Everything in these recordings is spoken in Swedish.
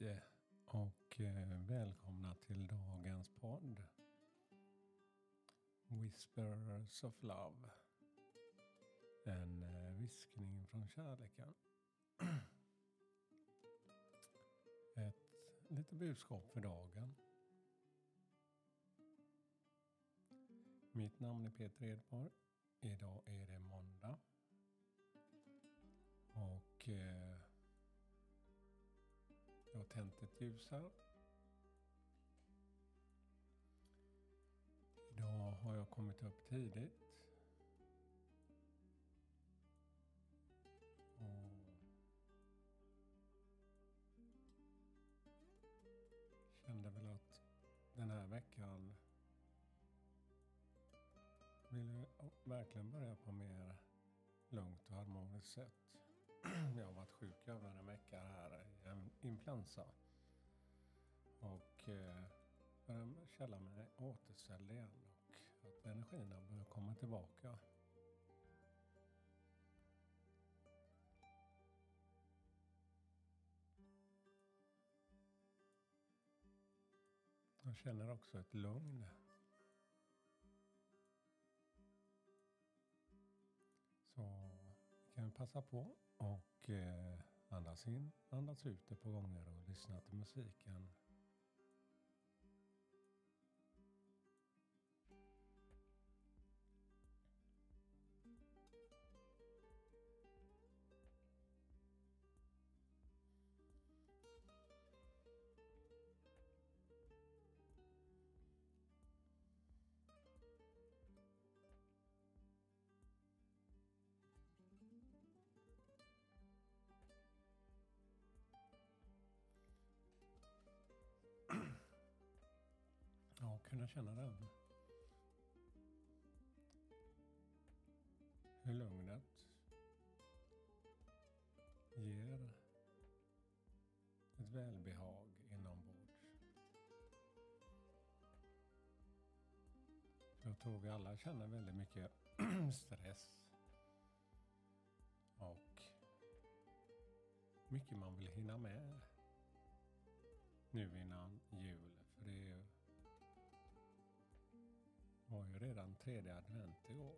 Hej och eh, välkomna till dagens podd. Whispers of Love. En eh, viskning från kärleken. Ett litet budskap för dagen. Mitt namn är Peter Edborg. Idag är det måndag. Och eh, tänt ett ljus här. Idag har jag kommit upp tidigt. Och kände väl att den här veckan vill jag verkligen börja på mer lugnt och harmoniskt sätt. Jag har varit sjuk över en vecka här i en influensa. Och eh, börjar känna mig återställd igen och att energierna börjar komma tillbaka. Jag känner också ett lugn. Passa på och eh, andas in, andas ut ett par gånger och lyssna till musiken. Och kunna känna den. Hur lugnet ger ett välbehag inombords. Jag tror vi alla känner väldigt mycket stress och mycket man vill hinna med nu innan jul. Ju redan tredje advent igår.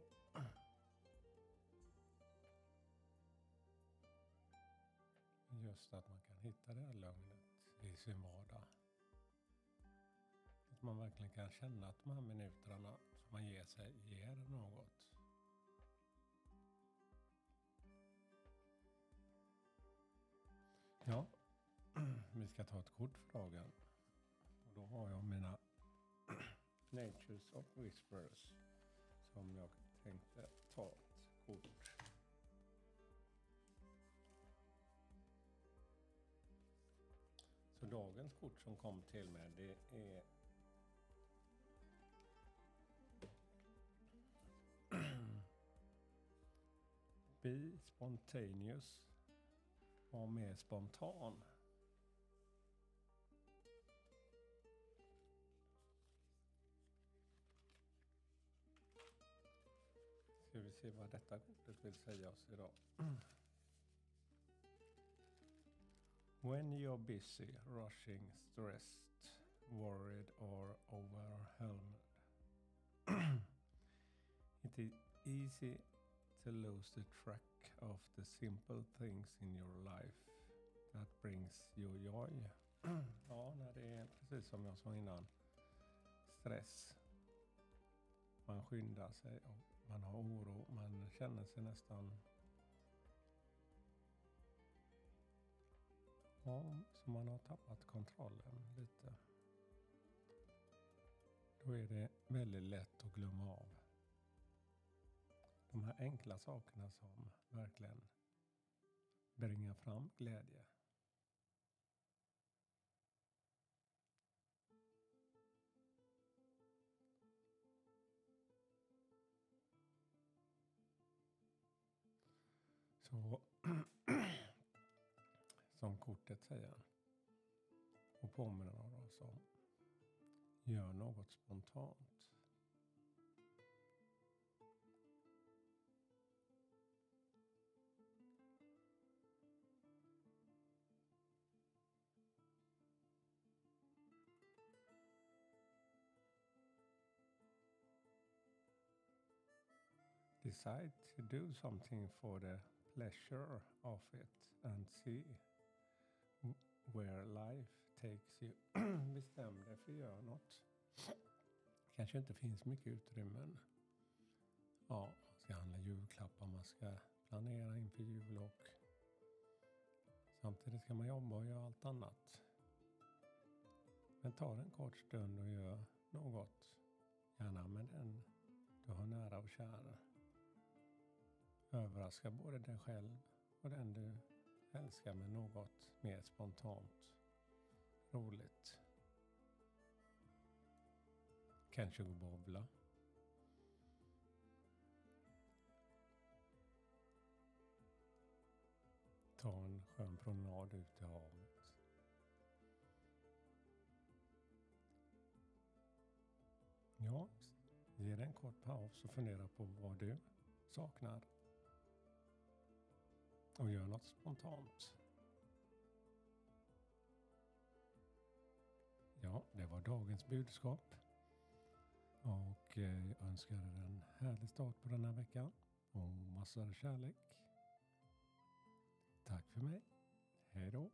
Just att man kan hitta det här lugnet i sin vardag. Att man verkligen kan känna att de här minuterna som man ger sig ger något. Ja, vi ska ta ett kort för dagen. Och då har jag mina Natures of Whispers som jag tänkte ta ett kort. Så dagens kort som kom till mig det är Be spontaneous. Var mer spontan. Se vad detta kortet vill säga oss idag. When you're busy, rushing, stressed, worried or overwhelmed, it is easy to lose the track of the simple things in your life that brings you joy. ja, när det är precis som jag sa innan. Stress. Man skyndar sig och man har oro, man känner sig nästan Ja, så man har tappat kontrollen lite. Då är det väldigt lätt att glömma av de här enkla sakerna som verkligen bringar fram glädje. Så som kortet säger. Och påminner oss om. Gör något spontant. Decide to do something for the pleasure of it and see where life takes you. Bestäm dig för att göra något. kanske inte finns mycket utrymmen. Ja, man ska handla julklappar, man ska planera inför jul och samtidigt ska man jobba och göra allt annat. Men ta en kort stund och gör något. Gärna med den du har nära och kära. Överraska både dig själv och den du älskar med något mer spontant roligt. Kanske gå bowla. Ta en skön promenad ut till havet. Ja, ge dig en kort paus och fundera på vad du saknar. Och gör något spontant. Ja, det var dagens budskap. Och jag önskar er en härlig start på den här veckan. Och massor av kärlek. Tack för mig. Hej då.